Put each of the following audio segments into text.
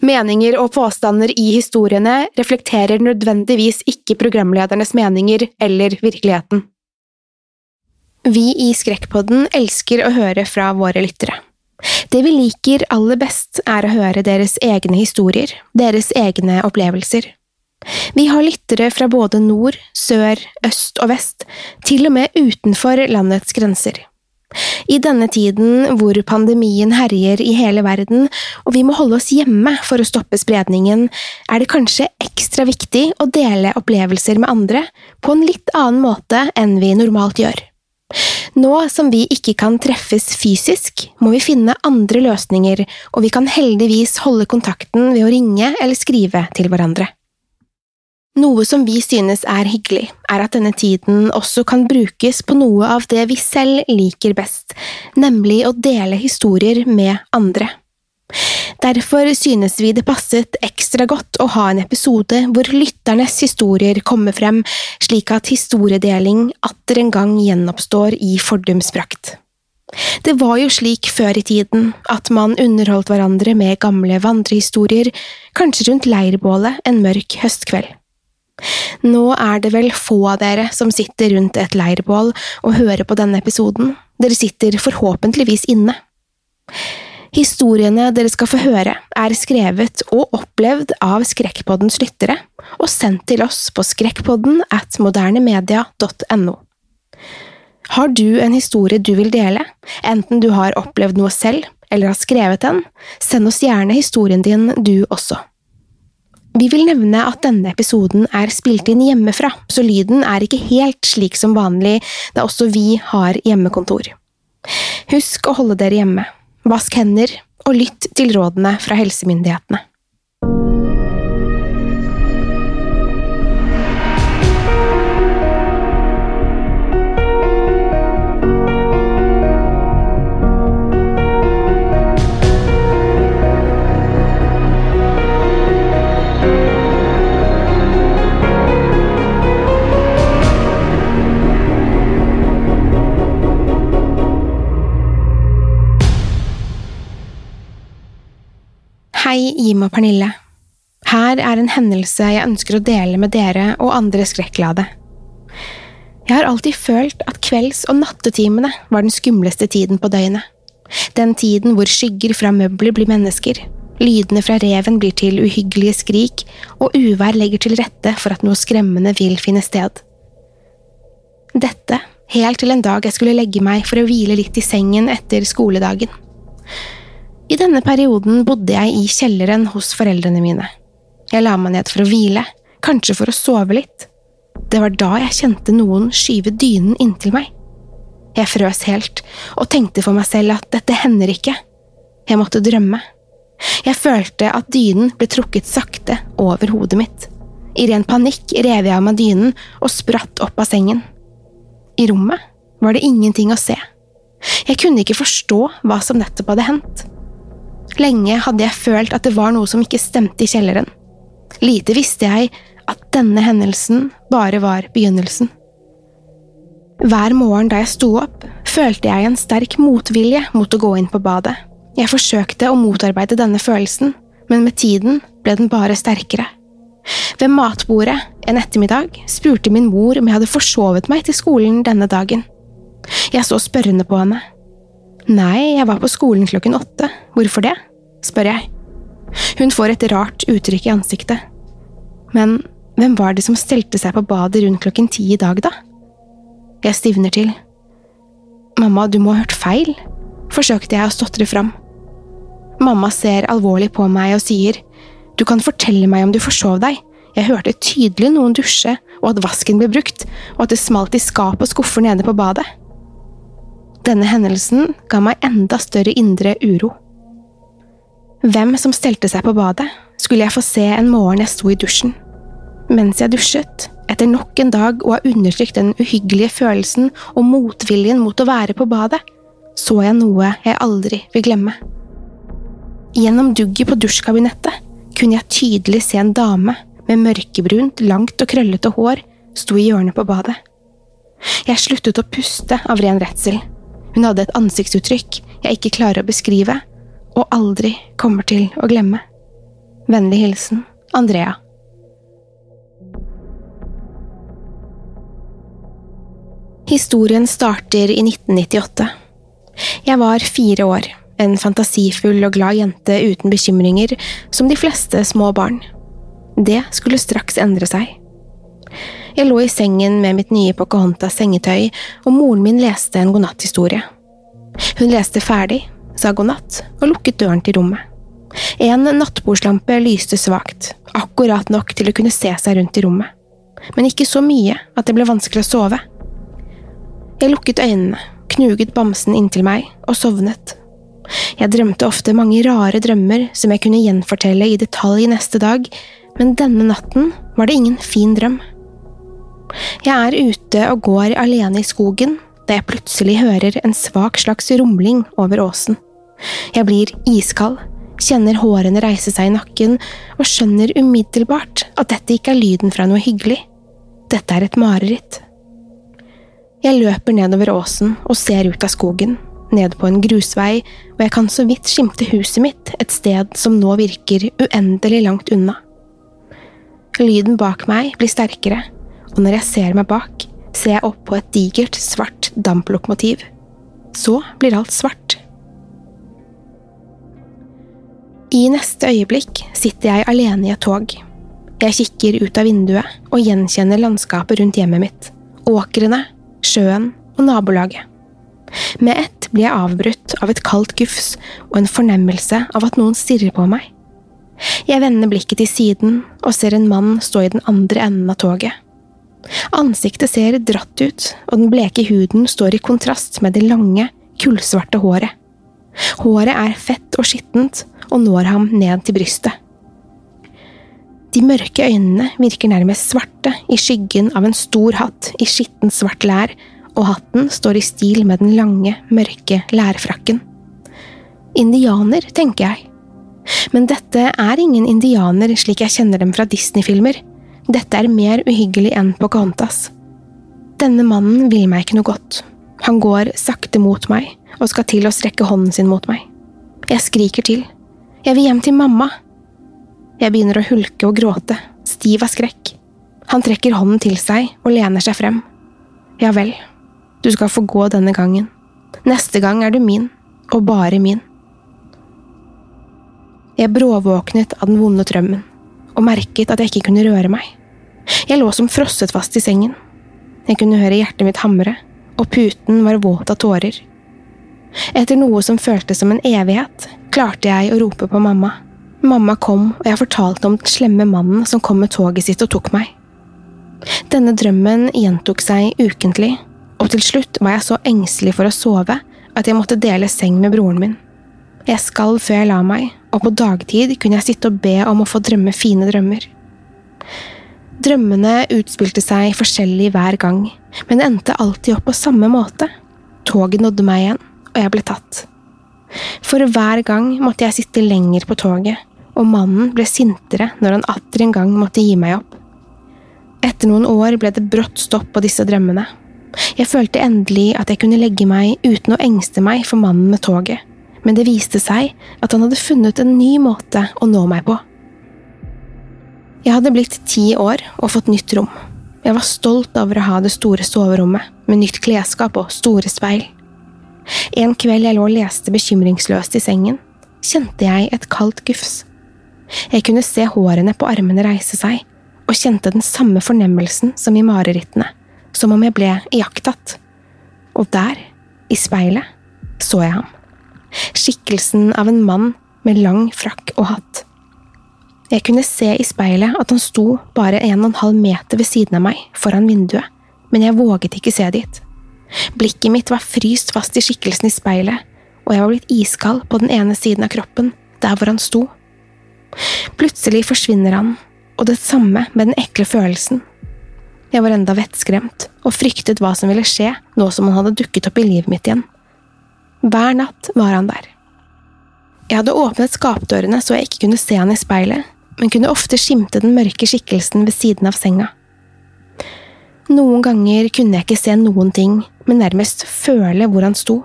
Meninger og påstander i historiene reflekterer nødvendigvis ikke programledernes meninger eller virkeligheten. Vi i Skrekkpodden elsker å høre fra våre lyttere. Det vi liker aller best, er å høre deres egne historier, deres egne opplevelser. Vi har lyttere fra både nord, sør, øst og vest, til og med utenfor landets grenser. I denne tiden hvor pandemien herjer i hele verden, og vi må holde oss hjemme for å stoppe spredningen, er det kanskje ekstra viktig å dele opplevelser med andre på en litt annen måte enn vi normalt gjør. Nå som vi ikke kan treffes fysisk, må vi finne andre løsninger, og vi kan heldigvis holde kontakten ved å ringe eller skrive til hverandre. Noe som vi synes er hyggelig, er at denne tiden også kan brukes på noe av det vi selv liker best, nemlig å dele historier med andre. Derfor synes vi det passet ekstra godt å ha en episode hvor lytternes historier kommer frem, slik at historiedeling atter en gang gjenoppstår i fordums prakt. Det var jo slik før i tiden at man underholdt hverandre med gamle vandrehistorier, kanskje rundt leirbålet en mørk høstkveld. Nå er det vel få av dere som sitter rundt et leirbål og hører på denne episoden, dere sitter forhåpentligvis inne. Historiene dere skal få høre, er skrevet og opplevd av Skrekkpoddens lyttere, og sendt til oss på skrekkpodden at modernemedia.no. Har du en historie du vil dele, enten du har opplevd noe selv eller har skrevet den, send oss gjerne historien din du også. Vi vil nevne at denne episoden er spilt inn hjemmefra, så lyden er ikke helt slik som vanlig, da også vi har hjemmekontor. Husk å holde dere hjemme, vask hender og lytt til rådene fra helsemyndighetene. Hei, Jim og Pernille. Her er en hendelse jeg ønsker å dele med dere og andre skrekklade. Jeg har alltid følt at kvelds- og nattetimene var den skumleste tiden på døgnet. Den tiden hvor skygger fra møbler blir mennesker, lydene fra reven blir til uhyggelige skrik, og uvær legger til rette for at noe skremmende vil finne sted. Dette helt til en dag jeg skulle legge meg for å hvile litt i sengen etter skoledagen. I denne perioden bodde jeg i kjelleren hos foreldrene mine. Jeg la meg ned for å hvile, kanskje for å sove litt. Det var da jeg kjente noen skyve dynen inntil meg. Jeg frøs helt, og tenkte for meg selv at dette hender ikke. Jeg måtte drømme. Jeg følte at dynen ble trukket sakte over hodet mitt. I ren panikk rev jeg av meg dynen og spratt opp av sengen. I rommet var det ingenting å se. Jeg kunne ikke forstå hva som nettopp hadde hendt. Lenge hadde jeg følt at det var noe som ikke stemte i kjelleren. Lite visste jeg at denne hendelsen bare var begynnelsen. Hver morgen da jeg sto opp, følte jeg en sterk motvilje mot å gå inn på badet. Jeg forsøkte å motarbeide denne følelsen, men med tiden ble den bare sterkere. Ved matbordet en ettermiddag spurte min mor om jeg hadde forsovet meg til skolen denne dagen. Jeg så spørrende på henne. Nei, jeg var på skolen klokken åtte. Hvorfor det? Spør jeg. Hun får et rart uttrykk i ansiktet. Men hvem var det som stelte seg på badet rundt klokken ti i dag, da? Jeg stivner til. Mamma, du må ha hørt feil, forsøkte jeg å stotre fram. Mamma ser alvorlig på meg og sier, du kan fortelle meg om du forsov deg, jeg hørte tydelig noen dusje, og at vasken ble brukt, og at det smalt i skap og skuffer nede på badet. Denne hendelsen ga meg enda større indre uro. Hvem som stelte seg på badet, skulle jeg få se en morgen jeg sto i dusjen. Mens jeg dusjet, etter nok en dag å ha undertrykt den uhyggelige følelsen og motviljen mot å være på badet, så jeg noe jeg aldri vil glemme. Gjennom dugget på dusjkabinettet kunne jeg tydelig se en dame med mørkebrunt, langt og krøllete hår sto i hjørnet på badet. Jeg sluttet å puste av ren redsel. Hun hadde et ansiktsuttrykk jeg ikke klarer å beskrive, og aldri kommer til å glemme. Vennlig hilsen Andrea. Historien starter i 1998. Jeg var fire år, en fantasifull og glad jente uten bekymringer, som de fleste små barn. Det skulle straks endre seg. Jeg lå i sengen med mitt nye Pocahontas sengetøy, og moren min leste en godnatthistorie. Hun leste ferdig, sa god natt og lukket døren til rommet. En nattbordslampe lyste svakt, akkurat nok til å kunne se seg rundt i rommet, men ikke så mye at det ble vanskelig å sove. Jeg lukket øynene, knuget bamsen inntil meg og sovnet. Jeg drømte ofte mange rare drømmer som jeg kunne gjenfortelle i detalj neste dag, men denne natten var det ingen fin drøm. Jeg er ute og går alene i skogen da jeg plutselig hører en svak slags rumling over åsen. Jeg blir iskald, kjenner hårene reise seg i nakken og skjønner umiddelbart at dette ikke er lyden fra noe hyggelig. Dette er et mareritt. Jeg løper nedover åsen og ser ut av skogen, ned på en grusvei, og jeg kan så vidt skimte huset mitt et sted som nå virker uendelig langt unna. Lyden bak meg blir sterkere, og når jeg ser meg bak, ser jeg opp på et digert, svart damplokomotiv. Så blir alt svart. I neste øyeblikk sitter jeg alene i et tog. Jeg kikker ut av vinduet og gjenkjenner landskapet rundt hjemmet mitt. Åkrene, sjøen og nabolaget. Med ett blir jeg avbrutt av et kaldt gufs og en fornemmelse av at noen stirrer på meg. Jeg vender blikket til siden og ser en mann stå i den andre enden av toget. Ansiktet ser dratt ut, og den bleke huden står i kontrast med det lange, kullsvarte håret. Håret er fett og skittent og når ham ned til brystet. De mørke øynene virker nærmest svarte i skyggen av en stor hatt i skittent svart lær, og hatten står i stil med den lange, mørke lærfrakken. Indianer, tenker jeg. Men dette er ingen indianer slik jeg kjenner dem fra Disney-filmer. Dette er mer uhyggelig enn Pocahontas. Denne mannen vil meg ikke noe godt. Han går sakte mot meg og skal til å strekke hånden sin mot meg. Jeg skriker til. Jeg vil hjem til mamma. Jeg begynner å hulke og gråte, stiv av skrekk. Han trekker hånden til seg og lener seg frem. Ja vel, du skal få gå denne gangen. Neste gang er du min, og bare min. Jeg bråvåknet av den vonde drømmen, og merket at jeg ikke kunne røre meg. Jeg lå som frosset fast i sengen. Jeg kunne høre hjertet mitt hamre, og puten var våt av tårer. Etter noe som føltes som en evighet, klarte jeg å rope på mamma. Mamma kom, og jeg fortalte om den slemme mannen som kom med toget sitt og tok meg. Denne drømmen gjentok seg ukentlig, og til slutt var jeg så engstelig for å sove at jeg måtte dele seng med broren min. Jeg skalv før jeg la meg, og på dagtid kunne jeg sitte og be om å få drømme fine drømmer. Drømmene utspilte seg forskjellig hver gang, men det endte alltid opp på samme måte. Toget nådde meg igjen, og jeg ble tatt. For hver gang måtte jeg sitte lenger på toget, og mannen ble sintere når han atter en gang måtte gi meg opp. Etter noen år ble det brått stopp på disse drømmene. Jeg følte endelig at jeg kunne legge meg uten å engste meg for mannen med toget, men det viste seg at han hadde funnet en ny måte å nå meg på. Jeg hadde blitt ti år og fått nytt rom. Jeg var stolt over å ha det store soverommet, med nytt klesskap og store speil. En kveld jeg lå og leste bekymringsløst i sengen, kjente jeg et kaldt gufs. Jeg kunne se hårene på armene reise seg, og kjente den samme fornemmelsen som i marerittene, som om jeg ble iakttatt. Og der, i speilet, så jeg ham. Skikkelsen av en mann med lang frakk og hatt. Jeg kunne se i speilet at han sto bare en og en halv meter ved siden av meg, foran vinduet, men jeg våget ikke se dit. Blikket mitt var fryst fast i skikkelsen i speilet, og jeg var blitt iskald på den ene siden av kroppen, der hvor han sto. Plutselig forsvinner han, og det samme med den ekle følelsen. Jeg var enda vettskremt og fryktet hva som ville skje nå som han hadde dukket opp i livet mitt igjen. Hver natt var han der. Jeg hadde åpnet skapdørene så jeg ikke kunne se han i speilet, men kunne ofte skimte den mørke skikkelsen ved siden av senga. Noen ganger kunne jeg ikke se noen ting, men nærmest føle hvor han sto.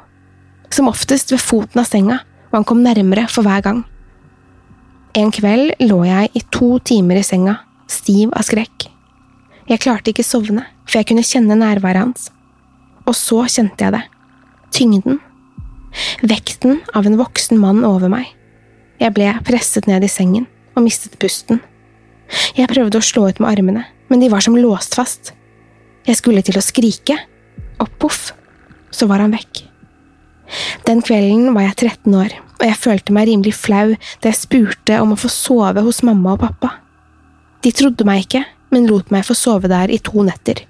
Som oftest ved foten av senga, og han kom nærmere for hver gang. En kveld lå jeg i to timer i senga, stiv av skrekk. Jeg klarte ikke sovne, for jeg kunne kjenne nærværet hans. Og så kjente jeg det. Tyngden. Vekten av en voksen mann over meg. Jeg ble presset ned i sengen og mistet pusten. Jeg prøvde å slå ut med armene, men de var som låst fast. Jeg skulle til å skrike, og poff, så var han vekk. Den kvelden var jeg 13 år, og jeg følte meg rimelig flau da jeg spurte om å få sove hos mamma og pappa. De trodde meg ikke, men lot meg få sove der i to netter.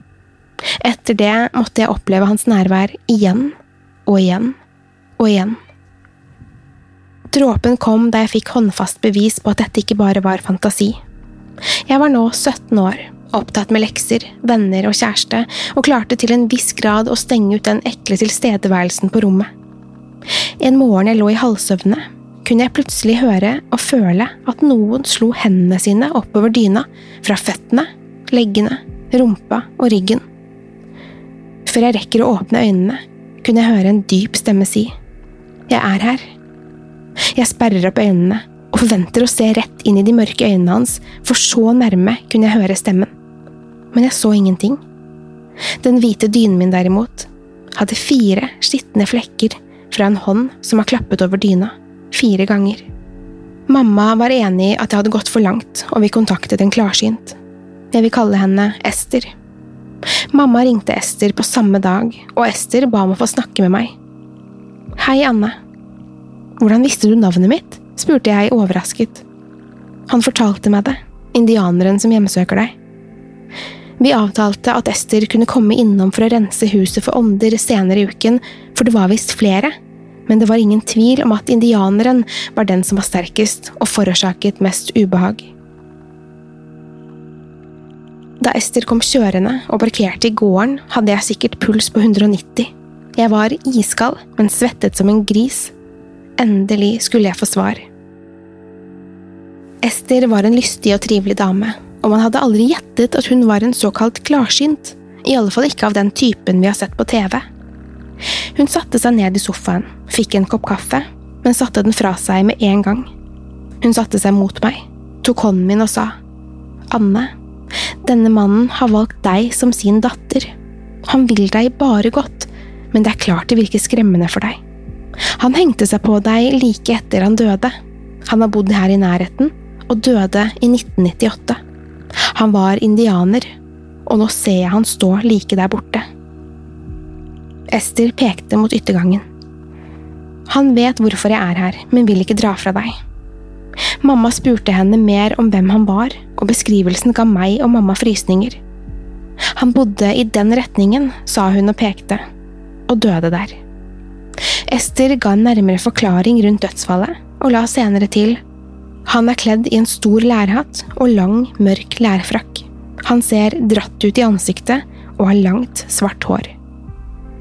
Etter det måtte jeg oppleve hans nærvær igjen og igjen og igjen. Dråpen kom da jeg fikk håndfast bevis på at dette ikke bare var fantasi. Jeg var nå 17 år opptatt med lekser, venner og kjæreste, og klarte til en viss grad å stenge ut den ekle tilstedeværelsen på rommet. En morgen jeg lå i halvsøvne, kunne jeg plutselig høre og føle at noen slo hendene sine oppover dyna, fra føttene, leggene, rumpa og ryggen. Før jeg rekker å åpne øynene, kunne jeg høre en dyp stemme si, Jeg er her. Jeg sperrer opp øynene og forventer å se rett inn i de mørke øynene hans, for så nærme kunne jeg høre stemmen men jeg så ingenting. Den hvite dynen min, derimot, hadde fire skitne flekker fra en hånd som har klappet over dyna, fire ganger. Mamma var enig i at jeg hadde gått for langt, og vi kontaktet en klarsynt. Jeg vil kalle henne Ester. Mamma ringte Ester på samme dag, og Ester ba om å få snakke med meg. Hei, Anne. Hvordan visste du navnet mitt? spurte jeg overrasket. Han fortalte meg det, indianeren som hjemsøker deg. Vi avtalte at Ester kunne komme innom for å rense huset for ånder senere i uken, for det var visst flere, men det var ingen tvil om at indianeren var den som var sterkest og forårsaket mest ubehag. Da Ester kom kjørende og parkerte i gården, hadde jeg sikkert puls på 190. Jeg var iskald, men svettet som en gris. Endelig skulle jeg få svar. Ester var en lystig og trivelig dame, og man hadde aldri gjettet at hun var en såkalt klarsynt, i alle fall ikke av den typen vi har sett på TV. Hun satte seg ned i sofaen, fikk en kopp kaffe, men satte den fra seg med en gang. Hun satte seg mot meg, tok hånden min og sa, Anne, denne mannen har valgt deg som sin datter. Han vil deg bare godt, men det er klart det virker skremmende for deg. Han hengte seg på deg like etter han døde. Han har bodd her i nærheten, og døde i 1998. Han var indianer, og nå ser jeg han stå like der borte. Ester pekte mot yttergangen. Han vet hvorfor jeg er her, men vil ikke dra fra deg. Mamma spurte henne mer om hvem han var, og beskrivelsen ga meg og mamma frysninger. Han bodde i den retningen, sa hun og pekte, og døde der. Ester ga en nærmere forklaring rundt dødsfallet, og la senere til han er kledd i en stor lærhatt og lang, mørk lærfrakk. Han ser dratt ut i ansiktet og har langt, svart hår.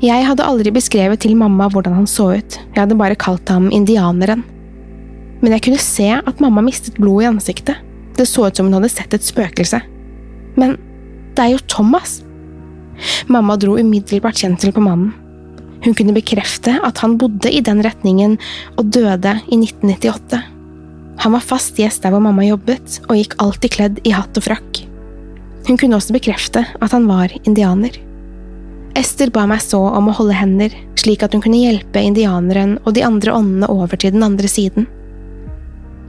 Jeg hadde aldri beskrevet til mamma hvordan han så ut, jeg hadde bare kalt ham indianeren. Men jeg kunne se at mamma mistet blod i ansiktet, det så ut som hun hadde sett et spøkelse. Men det er jo Thomas! Mamma dro umiddelbart kjensel på mannen. Hun kunne bekrefte at han bodde i den retningen og døde i 1998. Han var fast gjest der hvor mamma jobbet, og gikk alltid kledd i hatt og frakk. Hun kunne også bekrefte at han var indianer. Ester ba meg så om å holde hender, slik at hun kunne hjelpe indianeren og de andre åndene over til den andre siden.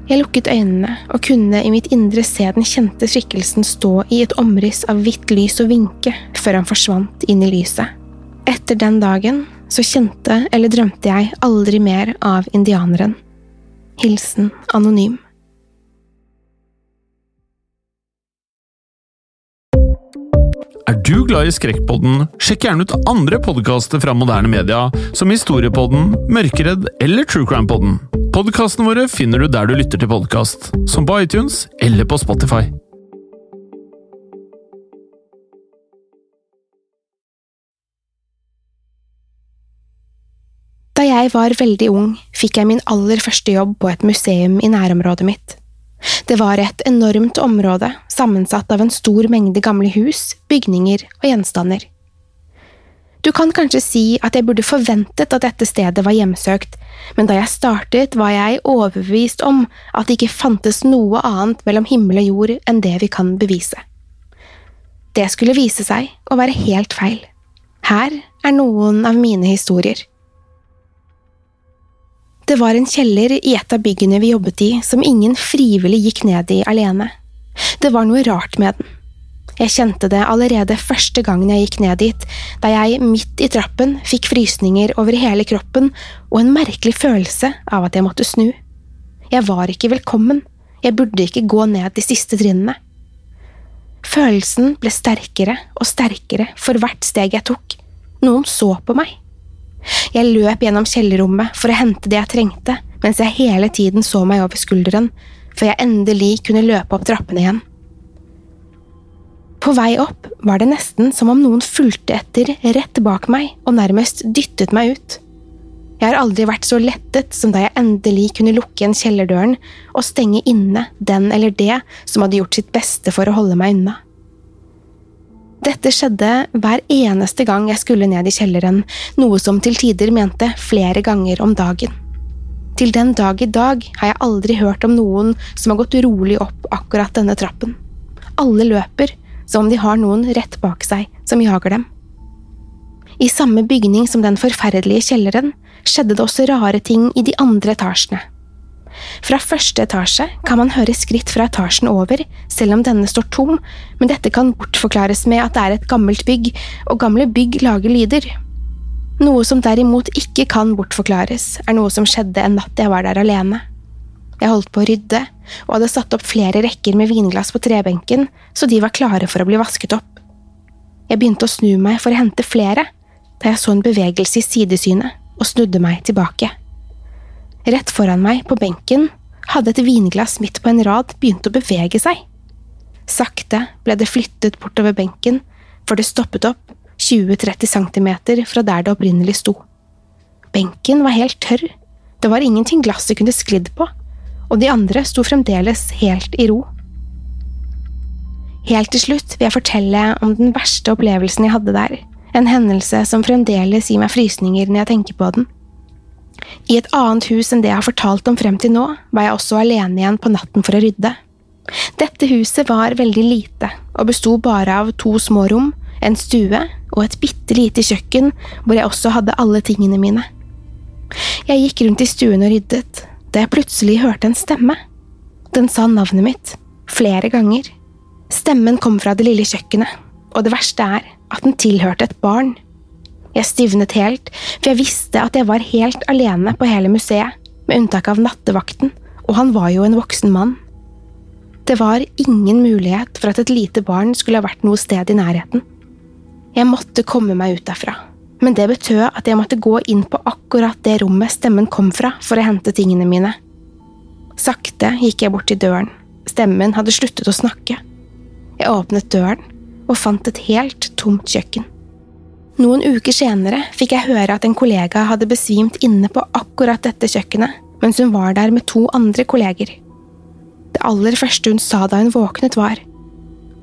Jeg lukket øynene og kunne i mitt indre se den kjente skikkelsen stå i et omriss av hvitt lys og vinke før han forsvant inn i lyset. Etter den dagen så kjente eller drømte jeg aldri mer av indianeren. Hilsen anonym. Er du glad i Skrekkpodden, sjekk gjerne ut andre podkaster fra moderne media, som Historiepodden, Mørkeredd eller Truecrime-podden. Podkastene våre finner du der du lytter til podkast, som på iTunes eller på Spotify. Jeg var veldig ung, fikk jeg min aller første jobb på et museum i nærområdet mitt. Det var et enormt område, sammensatt av en stor mengde gamle hus, bygninger og gjenstander. Du kan kanskje si at jeg burde forventet at dette stedet var hjemsøkt, men da jeg startet, var jeg overbevist om at det ikke fantes noe annet mellom himmel og jord enn det vi kan bevise. Det skulle vise seg å være helt feil. Her er noen av mine historier. Det var en kjeller i et av byggene vi jobbet i som ingen frivillig gikk ned i alene. Det var noe rart med den. Jeg kjente det allerede første gangen jeg gikk ned dit, da jeg midt i trappen fikk frysninger over hele kroppen og en merkelig følelse av at jeg måtte snu. Jeg var ikke velkommen, jeg burde ikke gå ned de siste trinnene. Følelsen ble sterkere og sterkere for hvert steg jeg tok. Noen så på meg. Jeg løp gjennom kjellerrommet for å hente det jeg trengte, mens jeg hele tiden så meg over skulderen, før jeg endelig kunne løpe opp trappene igjen. På vei opp var det nesten som om noen fulgte etter rett bak meg og nærmest dyttet meg ut. Jeg har aldri vært så lettet som da jeg endelig kunne lukke igjen kjellerdøren og stenge inne den eller det som hadde gjort sitt beste for å holde meg unna. Dette skjedde hver eneste gang jeg skulle ned i kjelleren, noe som til tider mente flere ganger om dagen. Til den dag i dag har jeg aldri hørt om noen som har gått rolig opp akkurat denne trappen. Alle løper, som om de har noen rett bak seg som jager dem. I samme bygning som den forferdelige kjelleren skjedde det også rare ting i de andre etasjene. Fra første etasje kan man høre skritt fra etasjen over, selv om denne står tom, men dette kan bortforklares med at det er et gammelt bygg, og gamle bygg lager lyder. Noe som derimot ikke kan bortforklares, er noe som skjedde en natt jeg var der alene. Jeg holdt på å rydde, og hadde satt opp flere rekker med vinglass på trebenken, så de var klare for å bli vasket opp. Jeg begynte å snu meg for å hente flere, da jeg så en bevegelse i sidesynet og snudde meg tilbake. Rett foran meg, på benken, hadde et vinglass midt på en rad begynt å bevege seg. Sakte ble det flyttet bortover benken, for det stoppet opp 20–30 centimeter fra der det opprinnelig sto. Benken var helt tørr, det var ingenting glasset kunne sklidd på, og de andre sto fremdeles helt i ro. Helt til slutt vil jeg fortelle om den verste opplevelsen jeg hadde der, en hendelse som fremdeles gir meg frysninger når jeg tenker på den. I et annet hus enn det jeg har fortalt om frem til nå, var jeg også alene igjen på natten for å rydde. Dette huset var veldig lite, og besto bare av to små rom, en stue og et bitte lite kjøkken hvor jeg også hadde alle tingene mine. Jeg gikk rundt i stuen og ryddet, da jeg plutselig hørte en stemme. Den sa navnet mitt, flere ganger. Stemmen kom fra det lille kjøkkenet, og det verste er at den tilhørte et barn. Jeg stivnet helt, for jeg visste at jeg var helt alene på hele museet, med unntak av nattevakten, og han var jo en voksen mann. Det var ingen mulighet for at et lite barn skulle ha vært noe sted i nærheten. Jeg måtte komme meg ut derfra, men det betød at jeg måtte gå inn på akkurat det rommet stemmen kom fra for å hente tingene mine. Sakte gikk jeg bort til døren, stemmen hadde sluttet å snakke. Jeg åpnet døren og fant et helt tomt kjøkken. Noen uker senere fikk jeg høre at en kollega hadde besvimt inne på akkurat dette kjøkkenet, mens hun var der med to andre kolleger. Det aller første hun sa da hun våknet, var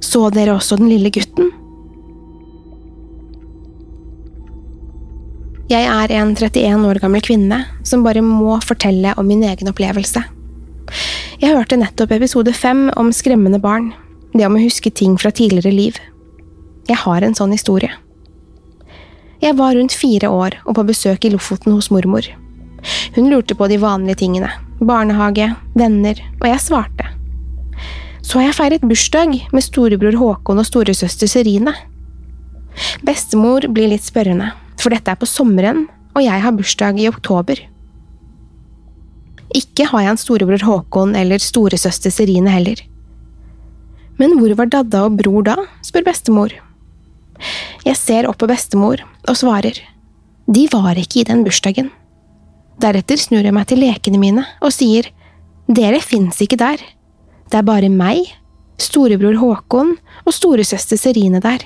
Så dere også den lille gutten? Jeg er en 31 år gammel kvinne som bare må fortelle om min egen opplevelse. Jeg hørte nettopp episode fem om skremmende barn, det om å huske ting fra tidligere liv. Jeg har en sånn historie. Jeg var rundt fire år og på besøk i Lofoten hos mormor. Hun lurte på de vanlige tingene, barnehage, venner, og jeg svarte. Så har jeg feiret bursdag med storebror Håkon og storesøster Serine. Bestemor blir litt spørrende, for dette er på sommeren, og jeg har bursdag i oktober. Ikke har jeg en storebror Håkon eller storesøster Serine heller. Men hvor var Dadda og bror da, spør bestemor. Jeg ser opp på bestemor og svarer. De var ikke i den bursdagen. Deretter snur jeg meg til lekene mine og sier dere fins ikke der. Det er bare meg, storebror Håkon og storesøster Serine der.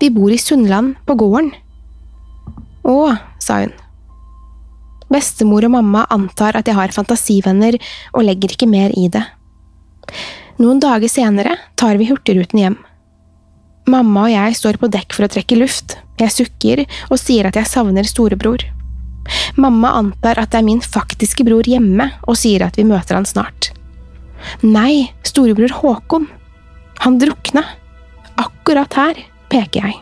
Vi bor i Sundland, på gården. Å, sa hun. Bestemor og mamma antar at jeg har fantasivenner og legger ikke mer i det. Noen dager senere tar vi Hurtigruten hjem. Mamma og jeg står på dekk for å trekke luft, jeg sukker og sier at jeg savner storebror. Mamma antar at det er min faktiske bror hjemme, og sier at vi møter han snart. Nei, storebror Håkon. Han drukna. Akkurat her, peker jeg.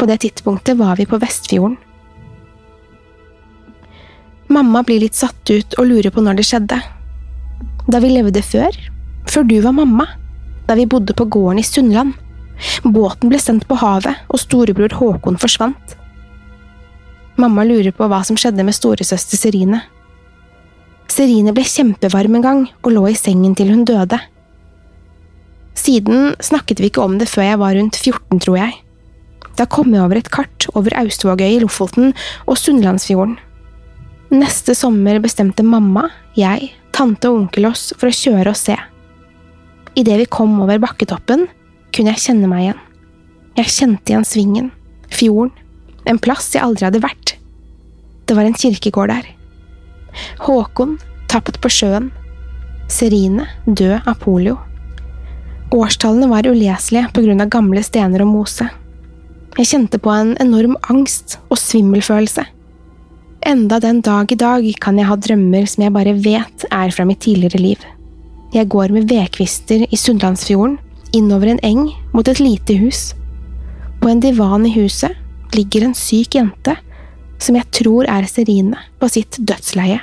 På det tidspunktet var vi på Vestfjorden. Mamma blir litt satt ut og lurer på når det skjedde. Da vi levde før? Før du var mamma? Da vi bodde på gården i Sundland? Båten ble sendt på havet, og storebror Håkon forsvant. Mamma lurer på hva som skjedde med storesøster Serine. Serine ble kjempevarm en gang og lå i sengen til hun døde. Siden snakket vi ikke om det før jeg var rundt 14, tror jeg. Da kom jeg over et kart over Austvågøy i Lofoten og Sunnlandsfjorden. Neste sommer bestemte mamma, jeg, tante og onkel oss for å kjøre og se. Idet vi kom over bakketoppen, kunne jeg kjenne meg igjen. Jeg kjente igjen svingen, fjorden, en plass jeg aldri hadde vært. Det var en kirkegård der. Håkon, tapt på sjøen. Serine, død av polio. Årstallene var uleselige på grunn av gamle stener og mose. Jeg kjente på en enorm angst og svimmelfølelse. Enda den dag i dag kan jeg ha drømmer som jeg bare vet er fra mitt tidligere liv. Jeg går med vedkvister i Sunnlandsfjorden, innover en eng mot et lite hus. På en divan i huset ligger en syk jente som jeg tror er Serine, på sitt dødsleie.